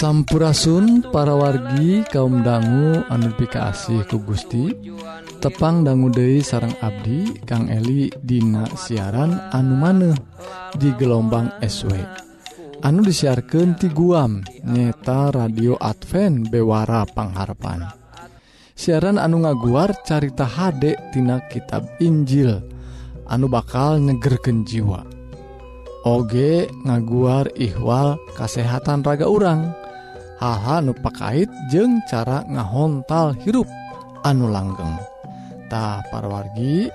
Sampurasun para wargi kaum dangu anupiikasih ku Gusti. Tepang dangu Dei sarang Abdi Kang Eli Dina siaran anu maneh di gelombang SW anu disiarkan ti guam nyeta radio Advent Bewara Pangharapan. Siaran anu ngaguar carita HD tina kitab Injil anu bakal negerken jiwa. Oge ngaguar ihwal kasehatan raga urang. hal-hal nu pakait jeung cara ngahontal hirup anu langgengtah parwargi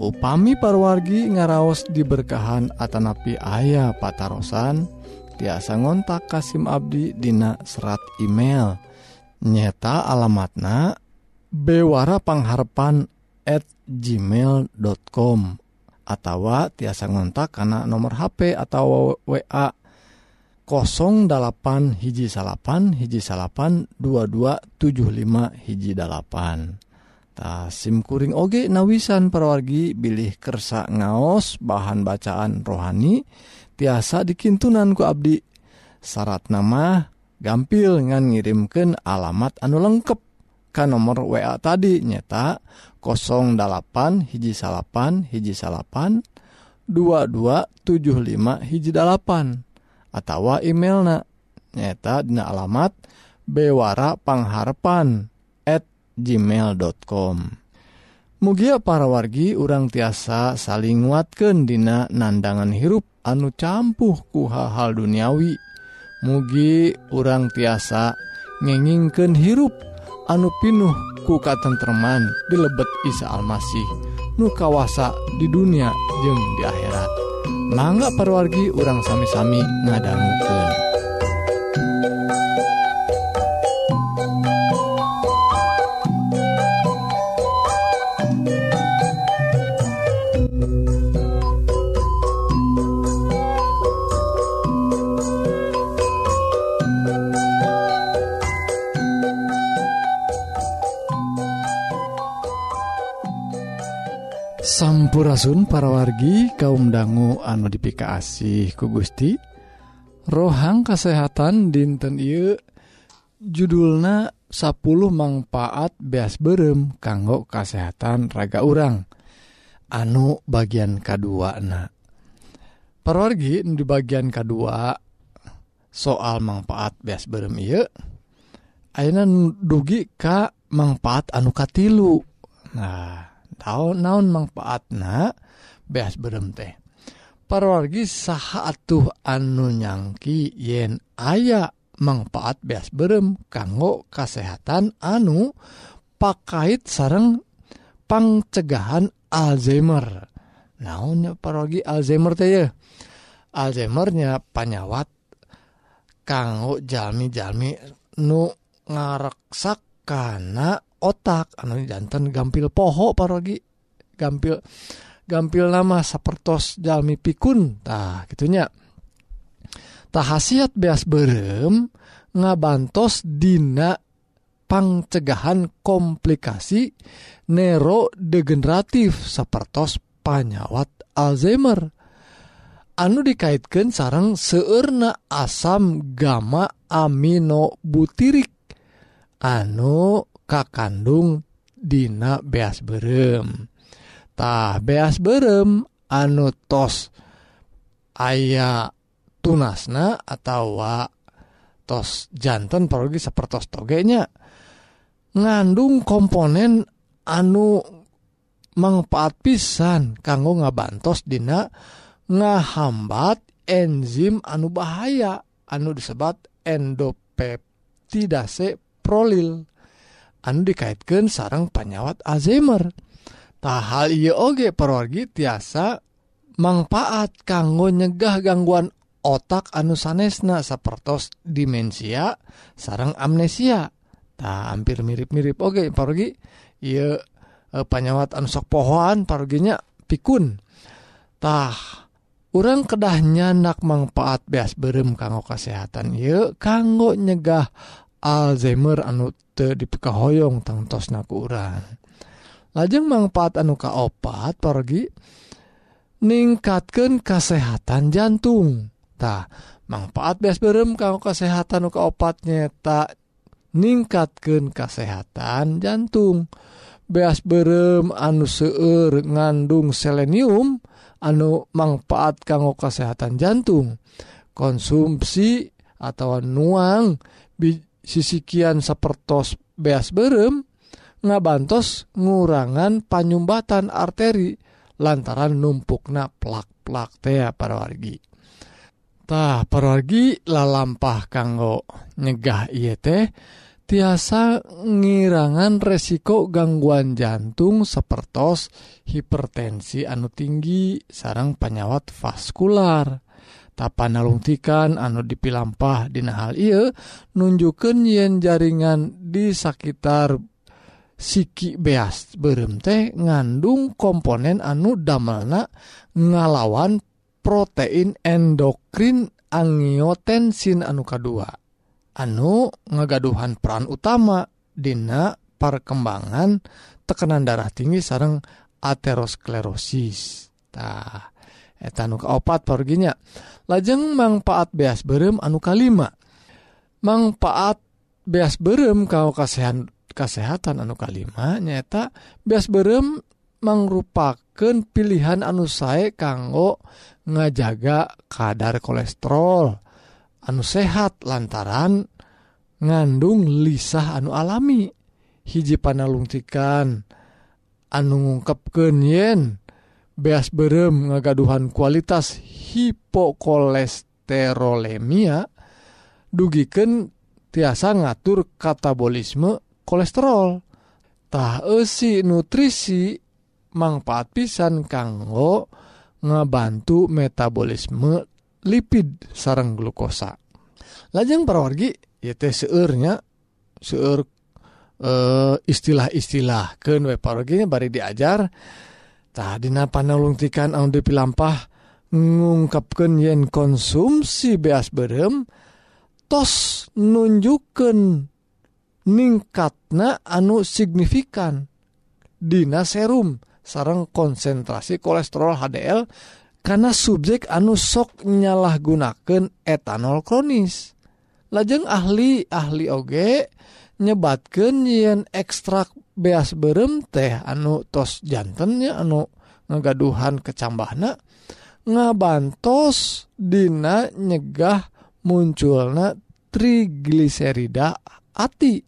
upami parwargi ngaraos diberkahan Atanapi ayah patarosan tiasa ngontak Kasim Abdi Dina serat email. Nyeta alamatna bewarapangharpan@ gmail.com atau tiasa ngontak karena nomor HP atau wa 08 hiji salapan hiji salapan 2275 hiji 8tah SIMkuring oge nawisan perwargi bilih kersa ngaos bahan bacaan rohani tiasa dikintunan ku Abdi. Syarat nama gampil ngan ngirimken alamat anu lengkap ke nomor wa tadi nyata 08 hiji salapan hiji salapan 2275 hiji 8 atawa emailna. Nyata dina alamat bewara pangharpan at gmail.com mugia para wargi urang tiasa saling nguatkan dina nandangan hirup anu campuh ku hal-hal duniawi. Mugi urang tiasa ngengingken hirup anu pinuh ku katentreman dilebet Isa Almasih nu kawasa di dunia jeung di akhirat. mangga parwargi urang sami-sami ngadangguken Sampurasun para wargi kaum dangu anu dipikasih ku Gusti. Rohang kesehatan dinten I judulna 10 manfaat beas berem kanggo kesehatan raga urang. Anu bagian K2 nah parwargi di bagian K2 soal manfaat beas berem I Aina dugi Ka manfaat anukatilu nah tahun naon manfaat na beas berem teh. Parwargi saha atuh anu nyangki yen aya manfaat beas berem kanggo kesehatan anu pakait sareng pangcegahan Alzheimer. Naonnya parwargi Alzheimer teh ya? Alzheimernya panyawat kanggo jalmi-jalmi nu ngareksak karena otak anu jantan gampil poho parogi. Gampil gampil nama sapertos jalmi pikun. Tah gitunya tah hasiat beas berem ngabantos dina pangcegahan komplikasi neurodegeneratif sapertos panyawat Alzheimer. Anu dikaitkan sarang seurna asam gamma aminobutirik anu kakandung Dina beas beremtah beas berem anu tos aya tunasna atau tos jantan pergi sepertos togenya ngandung komponen anu manfaat pisan kanggo ngabantos Dina ngahambat enzim anu bahaya anu disebat endopeptidase prolil. Anu dikaitkan sarang panyawat Alzheimer. Tahal I oge perorgi tiasa manfaat kanggo nyegah gangguan otak anu sanesna sapertos demensia sarang amnesia. Tak hampir mirip-mirip oge pergi ia e, eh, panyawat anu sok pohoan perginya pikuntah orang kedahnya nak manfaat beas berem kanggo kesehatan y kanggo nyegah Alzheimer anu te dipekahoyong tangtos naku urang lajeng manfaat anu kaopat pergi ningkatkan kesehatan jantungtah manfaat bes berem kamu kesehatan keopatnya tak ningkatkan kesehatan jantung. Beas berem anu seueur ngandung selenium anu manfaat kanggo kesehatan jantung. Konsumsi atau nuang biji sisikian sapertos beas berem ngabantos ngurangan panyumbatan arteri lantaran numpukna plak-plak tea para wargi lalampah kanggo nyegah ieu teh tiasa ngirangan resiko gangguan jantung sepertos hipertensi anu tinggi sarang penyawat vaskular. panalungtikan anu dipilampah Dina hal I nunjukkan yen jaringan di sekitar siki beas berem teh ngandung komponen anu damelna ngalawan protein endokrin angiotensin anu kedua anu ngagaduhan peran utama Dina perkembangan tekanan darah tinggi sarang aterosklerosis tah. etan opat perginya lajeng manfaat beas berem anu kalima. Manfaat beas berem kau kasehan kesehatan anu kalima nyata beas berem mangrupakan pilihan anu sae kanggo ngajaga kadar kolesterol anu sehat lantaran ngandung lisah anu alami. Hiji panalungtikan anu ngungkapkeun yen beas berem ngagaduhan kualitas hipokolesterolemia dugiken tiasa ngatur katabolisme kolesterol. Tah esi nutrisi manfaat pisan kanggo ngebantu metabolisme lipid sarang glukosa. Lajeng perwargi yaitu seurnya seur eh, istilah-istilah ke parwarginya bari diajar. Dina panelungtikan anu dipilampah ngungkapkan yen konsumsi beas berem tos nunjukkan ningkatna anu signifikan. Dina serum sarang konsentrasi kolesterol HDL karena subjek anu sok nyalahgunakan etanol kronis. Lajeng ahli ahli oge nyebatkan yen ekstrak beas berem teh anu tos jantannya anu ngagaduhan kecambahna ngabantos dina nyegah munculna trigliserida ati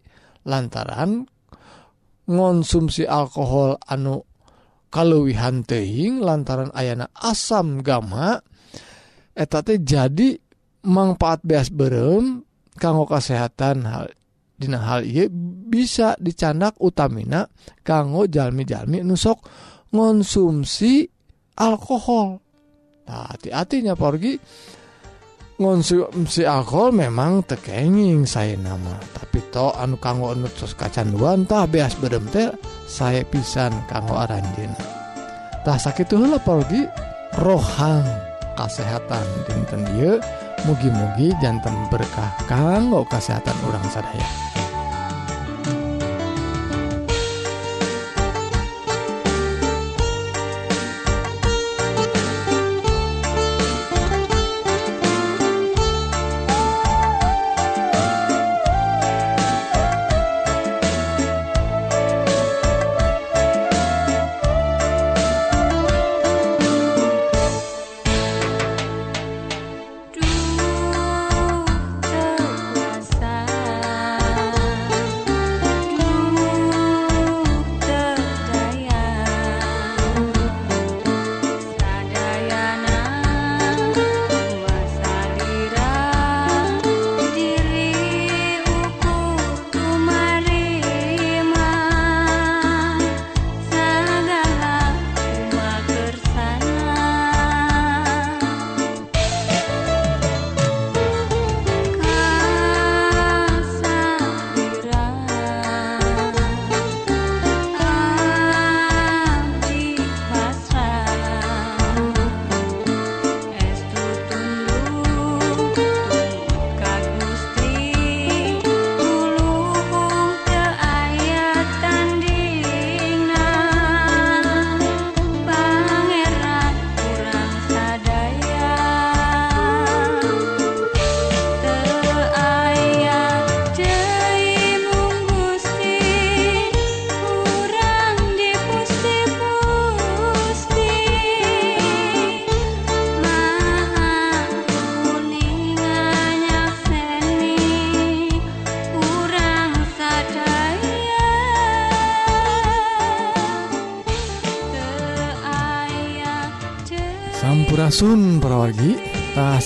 lantaran ngonsumsi alkohol anu kaluwihan tehing lantaran ayana asam gamma eta teh jadi manfaat beas berem kanggo kesehatan hal hal bisa dicanak utamina kanggo jalmi-jalmi nusok ngonsumsi alkohol. Hati-hatinya pergi ngonsumsi alkohol memang tekenging saya nama tapi to anu kanggo nutus kacanduantah beas beremtel saya pisan kanggo aranjin tak sakit lah pergi rohang kesehatan dinten dia mugi-mugi jantan berkah kanggo kesehatan orang sadaya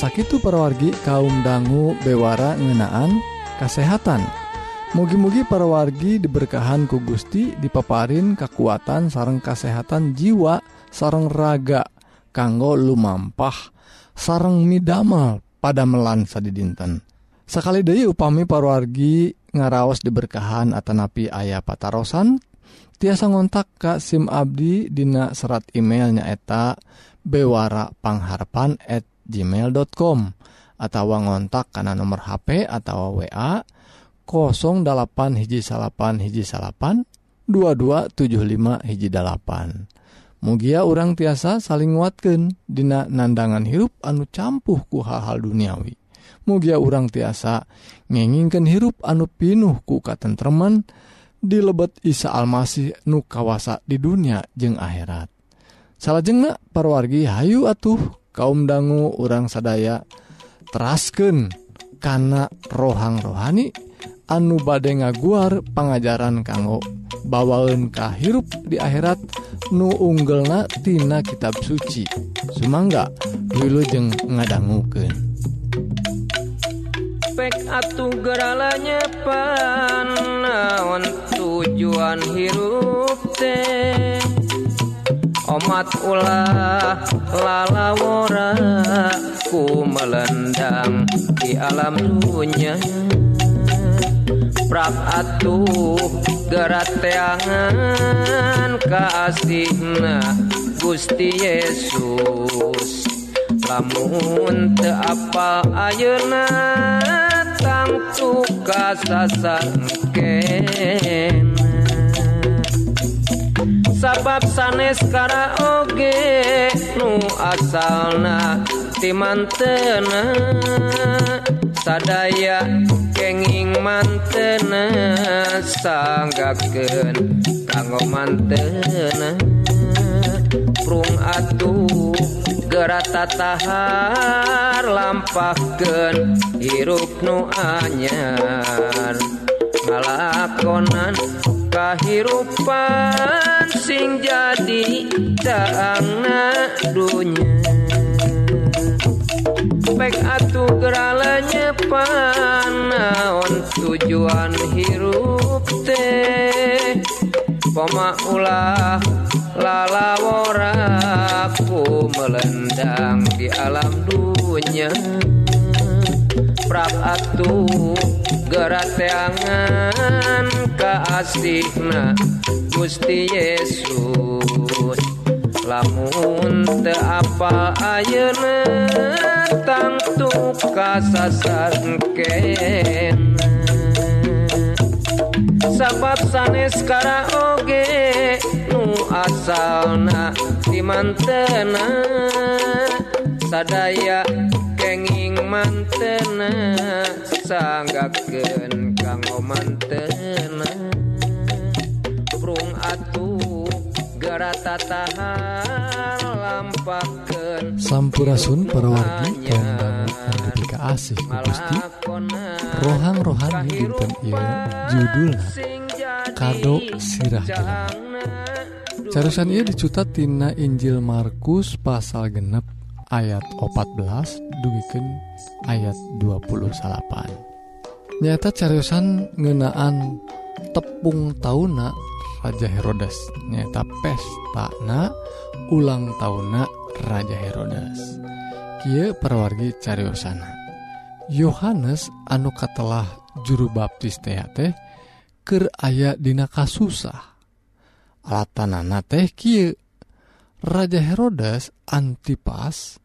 tak sakit perwargi kaum dangu bewara ngenaan kesehatan mugi-mugi perwargi diberkahan ku Gusti dipaparin kekuatan sareng kesehatan jiwa sareng raga kanggo lumampah sareng middamal pada melansa di dinten sekali Dewi upami parwargi ngaraos diberkahan At napi ayah Patarosan tiasa ngontak Kak SIM Abdi Dina serat emailnya eta bewarapangharpan@ gmail.com atau ngontak karena nomor HP atau wa 08 hiji salapan hiji salapan 2275 hiji dalapan mugia orang tiasa saling nguatkan dina nandangan hirup anu campuhku hal-hal duniawi. Mugia orang tiasa ngengingken hirup anu pinuh ku katentreman di lebet Isa Almasih nu kawasa di dunia jeung akhirat. Salahjengnah perwargi Hayu atuh. kaum dangu orang sadaya terasken karena rohang rohani anu bade ngaguar pengajaran kanggo bawaun kahirup di akhirat nu unggelna tina kitab suci. Sumangga jeng ngadangguken pek atuh geralanya panaon tujuan hirup teh? Omad ulah lalawora ku melendang di alam dunia. Prap atuh gerat teangan kasihna Gusti Yesus. Lamun teu apal ayeuna tangtu kasasankeun sabab sanes karaoge nu asalna timantena sadaya kenging mantena sanggakeun kanggo mantena. Prung atuh gerata tahar lampahkeun hirup nu anyar. Ngalakonan kahirupan sing jadi daangna dunya Baik atuh geralanya panaon tujuan hirup teh. Poma ulah lalaworaku melendang di alam dunya. Prak atuh gerateangan kaasihna Gusti Yesus. Lamun teu apa ayeuna tangtu kasasankeun sabab sanes kara oge nu asalna di mantena. Sadaya kenging mantena. sanggaken kanggo mantena. Prung atuh garata tahan lampakeun Sampurasun para wargi kandang anggepika asih ku Gusti Rohang-rohani dinten ieu judulna Kado Sirah Jalan Carusan ieu dicutat tina Injil Markus pasal genep. ayat 14 dugiken ayat 28 nyata cariusan ngenaan tepung tauna Raja Herodes. Nyata pestana ulang tauna Raja Herodes. Kia perwargi cariosana. Yohanes anu katelah juru baptis teate ker aya dina kasusah. Alatanana teh kieu Raja Herodes Antipas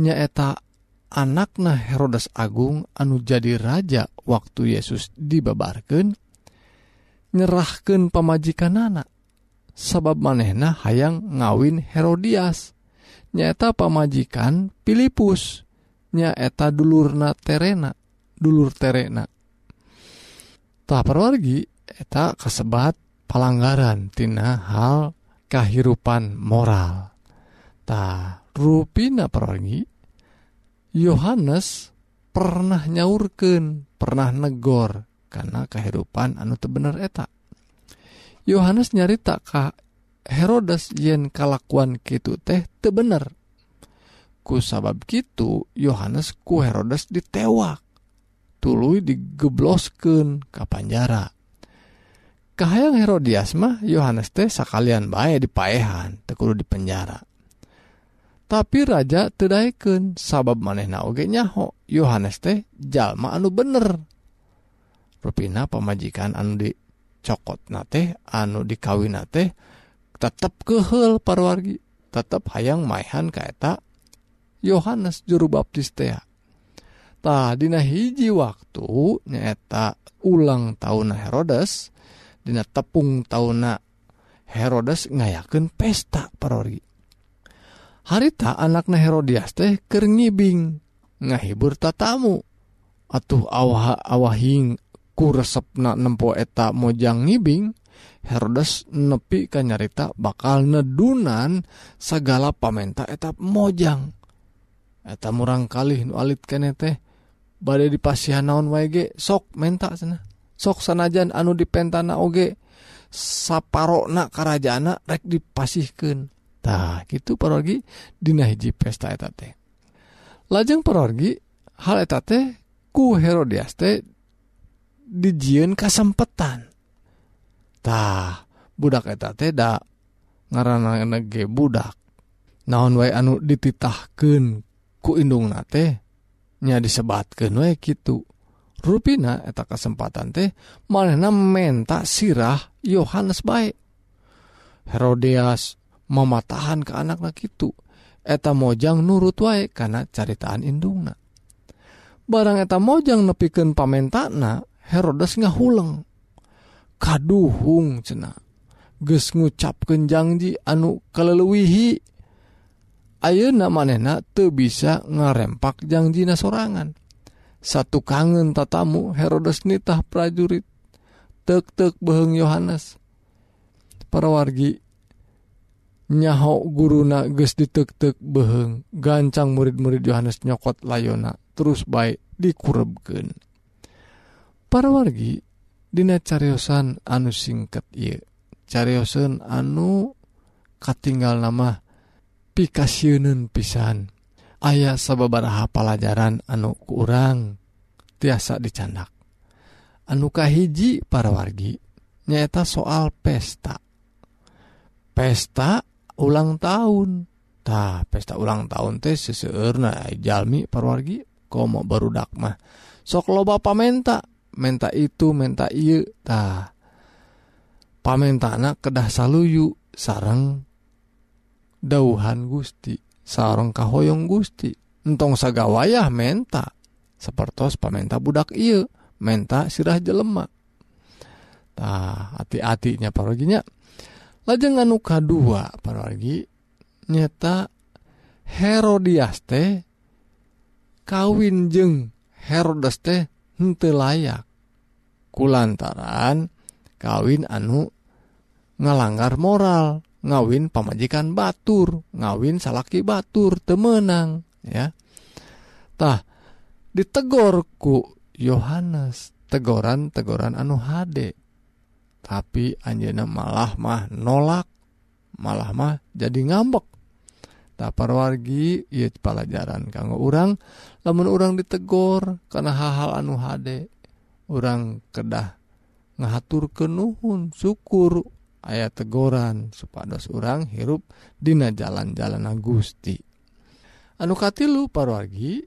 nyaeta anakna Herodes Agung anu jadi raja waktu Yesus dibabarkan nyerahkan pemajikan anak sabab manehna hayang ngawin Herodias. Nyaeta pamajikan Filipus nyaeta dulurna terena dulur terena. Tak perwargi eta kasebat palanggaran tina hal kahirupan moral. Ta ruina perangi Yohanes pernah nyaurken pernah negor karena kehidupan anu bener eta. Yohanes nyarita Ka Herodes yen kalakuan gitu teh tebener ku sabab gitu Yohanes ku Herodes ditewak tulu digeblosken ke panjara kahayang Herodias mah Yohanes teh sakalian baik dipaehan tekulu di penjara. Tapi raja tedaiken sabab manehna oge nyaho Yohanes teh jalma anu bener. Rupina pemajikan anu dicokot na teh anu dikawin na teh tetap kehel parwargi tetap hayang maehan kaeta Yohanes juru baptis teh. Tadina hiji waktu nyaeta ulang tahun Herodes Dina tepung tauna Herodes ngayakeun pesta parori. Harita anakna Herodias teh keur ngibing ngahibur tatamu. Atuh awah awahing ku resepna nempo eta mojang ngibing, Herodes nepi kanyarita bakal nedunan segala pamenta eta mojang. Eta murang kali nu alit kene teh badai dipasihan naon wae ge sok menta cenah. sok sanajan anu dipentana oge saparona karajana rek dipasihkantah gitu perogi dina hiji pesta eta teh. Lajeng perogi hal eta teh ku Herodias teh dijieun kasempetan. Tah budak eta teh da ngaran ge budak. Naon wae anu dititahkeun ku indung teh nya disebatkeun wae kitu. ruina eta kesempatan teh manehna menta sirah Yohanes baik Herodias mematahan ke anak-anak itu eta mojang nurut wae karena caritaan indungna. Barang eta mojang nepiken pamentana Herodes ngahuleng. Kaduhung cena ges ngucapkeun janji anu keleluwihi Ayeuna manehna teu bisa ngarempak janjina sorangan. satu kangen tatamu Herodes nitah prajurit. Tek-tek beheng Yohanes. Para wargi nyaho guruna geus ditek-tek beheng. Gancang murid-murid Yohanes nyokot layona terus baik dikurebkeun. Para wargi dina cariosan anu singkat ieu. Cariosan anu katinggal nama pikasieun pisan. ayah sababaraha pelajaran anu kurang tiasa dicandak. Anu hiji para wargi nyaeta soal pesta. Pesta ulang tahuntah pesta ulang tahun teh seseurnajalmi parwargi komo barudak mah. Sok loba pamenta menta itu menta iutah pamenta anak kedah saluyu sarang dauhan Gusti. sarong kahoyong Gusti. Entong sagawayah menta sepertos pamenta budak iya menta sirah jelema. Tah hati-hatinya paroginya. Lajeng anu kadua parogi nyata Herodias teh kawin jeng Herodes teh henteu layak. Kulantaran kawin anu ngalanggar moral. ngawin pamajikan batur ngawin salaki batur temenang yatah ditegorku Yohanes tegoran-tegoran anu HD tapi Anjena malah mah nolak malah mah jadi ngambek. Tak wargi ia pelajaran kanggo orang namun orang ditegor karena hal-hal anu HD orang kedah ngatur Nuhun syukur ayat tegoran supados urang hirup Dina jalan-jalan Gusti anu katilu parwargi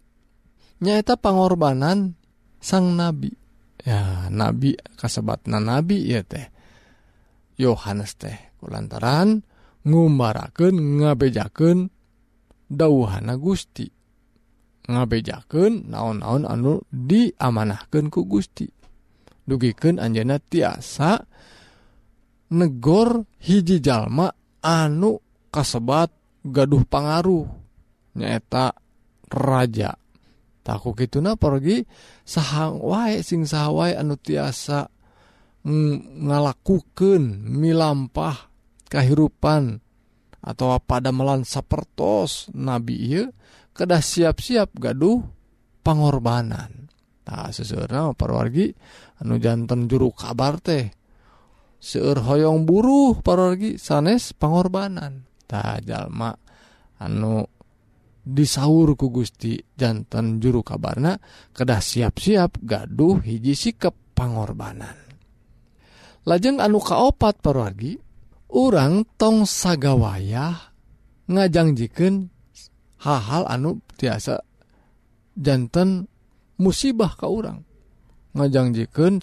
nyaeta pengorbanan sang nabi. Ya nabi kasebatna nabi ya teh. Yohanes teh kulantaran ngumaraken ngabejaken dauhana Gusti ngabejaken naon-naon anu diamanahkan ku Gusti. Dugiken anjeunna tiasa dan negor hiji jalma anu kasebat gaduh pangaruh. Nyaeta raja. Takut gituna pergi sahang wae sing sawwai anu tiasa ngalakukan milampah kehidupan atau pada melan sapertos. Nabi ieu kedah siap-siap gaduh pengorbanan. Tak nah, parwargi anu jantan juru kabar teh. seueur hoyong buruh parorgi sanes pengorbanan tajjalma anu disaur ku Gusti. Jantan juru kabarna kedah siap-siap gaduh hiji sikap pengorbanan lajeng anu kaopat parorgi orang tong sagawayah ngajangjiken hal-hal anu tiasa jantan musibah ka orang ngajangjiken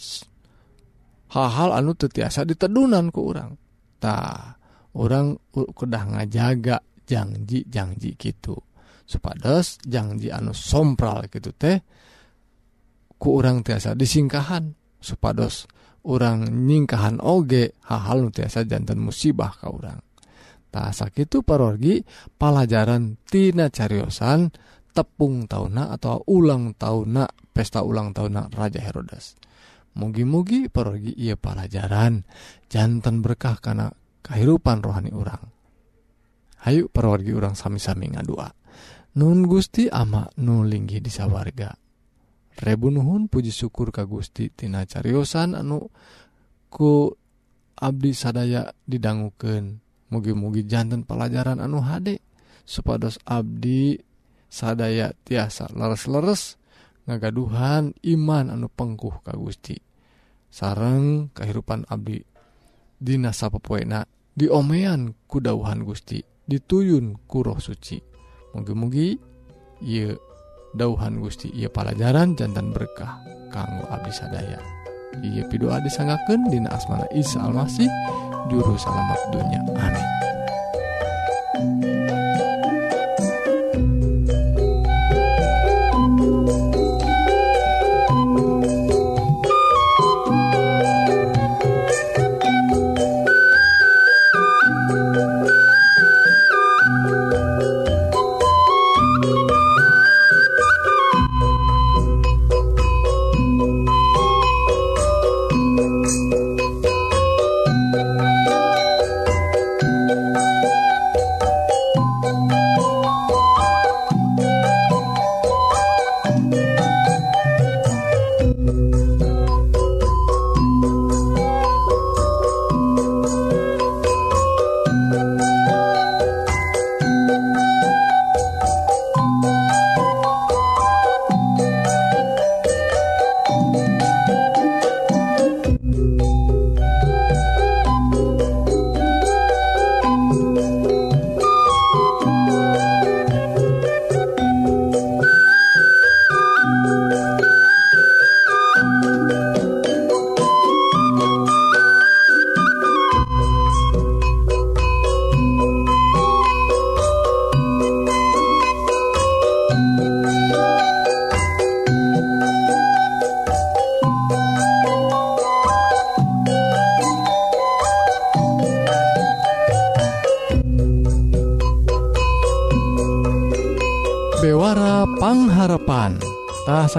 hal-hal anu tetiasa ditedunan ke orangtah orang kedah ngajaga janji janji gitu supados janji anu sompral gitu teh ku orang tiasa disingkahan. Supados orang nyingkahan oge hal-hal nu tiasa jantan musibah ka orang tak sakitu parorgi pelajaran tina cariosan tepung tauna atau ulang tauna pesta ulang tauna Raja Herodes. mugi-mugi pergi ia pelajaran jantan berkah karena kehidupan rohani orang Hayyu perwargi orang sami-sami ngadua. Nun Gusti ama nulinggi disawarga Rebu Nuhun puji syukur ka Gusti Tina cariosan anu ku Abdi sadaya didanguken mugi-mugi jantan pelajaran anu hadek supados Abdi sadaya tiasa leres-leres ngagaduhan iman anu pengkuh ka Gusti. Sareng kehidupan Abdi dinasa pepoena diomean kudauhan Gusti dituyun kuroh suci. Mugi-mugi ia dauhan Gusti ia pelajaran jantan berkah kanggo Abdi sadaya. Ia pidoa disanggaken dina asmana Isa Almasih juru selamat dunia amin.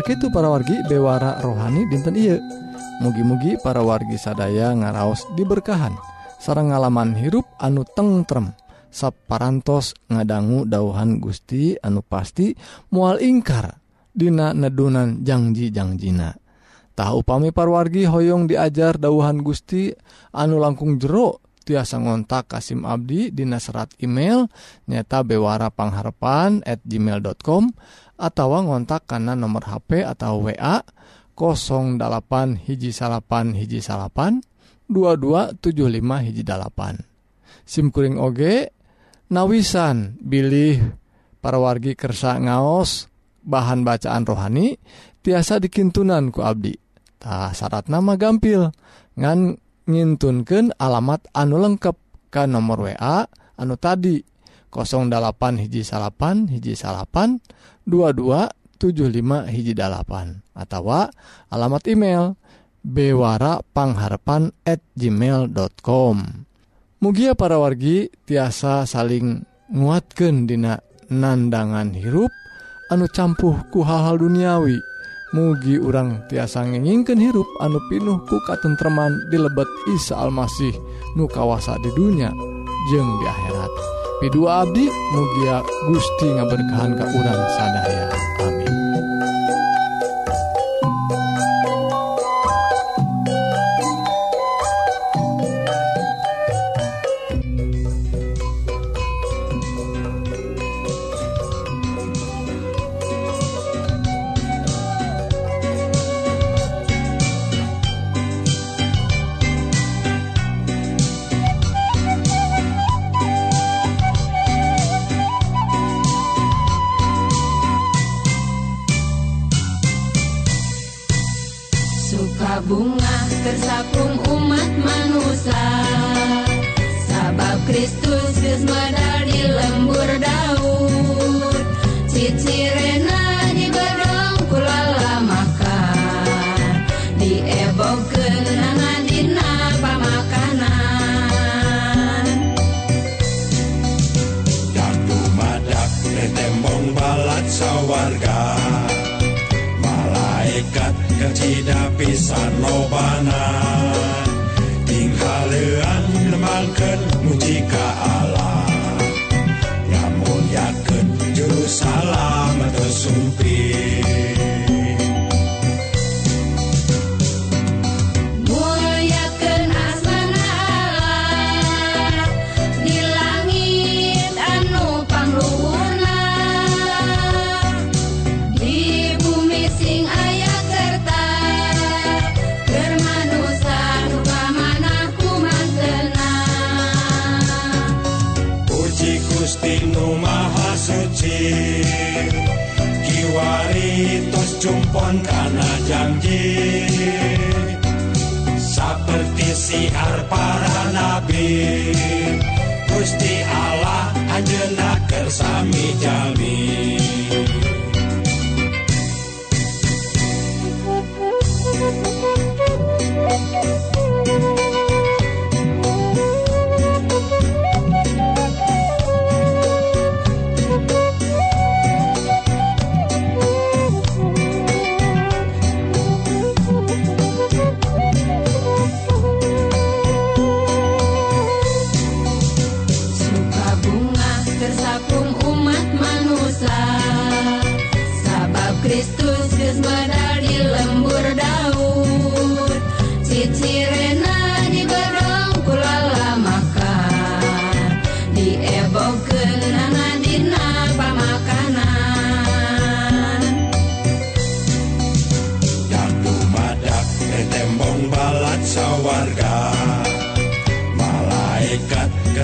sakit para wargi bewara rohani dinten Iye mugi-mugi para wargi sadaya ngaraos diberkahan. Sarang ngalaman hirup anu tengrem. Sapparantos ngadanggu dauhan Gusti anu pasti mual ingkar Dina nedunan janjijangjiina tahu upami parwargi hoyong diajar dauhan Gusti anu langkung jero tiasa ngontak Kasim Abdi Dina serat email nyata Bewara Pangharpan at gmail.com atau ngontak karena nomor HP atau WA 08 hiji salapan hiji salapan 2275 hiji dalapan SIMkuring oge nawisan bilih parawargi kersa ngaos bahan bacaan rohani tiasa dikintunan ku Abdi. Tah syarat nama gampil ngan ngintunkan alamat anu lengkap ke nomor WA anu tadi 08 hiji salapan hiji salapan 2275 hiji dalapan atau alamat email bewarapangharpan at gmail.com Mugia para wargi tiasa saling nguatkan dina nandangan hirup anu campuhku hal-hal duniawi. Mugi urang tiasa ngeningken hirup anu pinuh ku katentreman di lebet Isa Almasih nu kawasa di dunia jeng di akhirat. Pidu abdi mugia Gusti ngaberkahan ka urang sadaya. Amin. tidak pisan lobana. Tinggal lean memangkan mujikan Tinu maha suci. Kiwari tus jumpon karena janji. Seperti siar para nabi. Gusti Allah anjena kersami jami.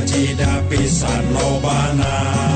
cida pisan lobana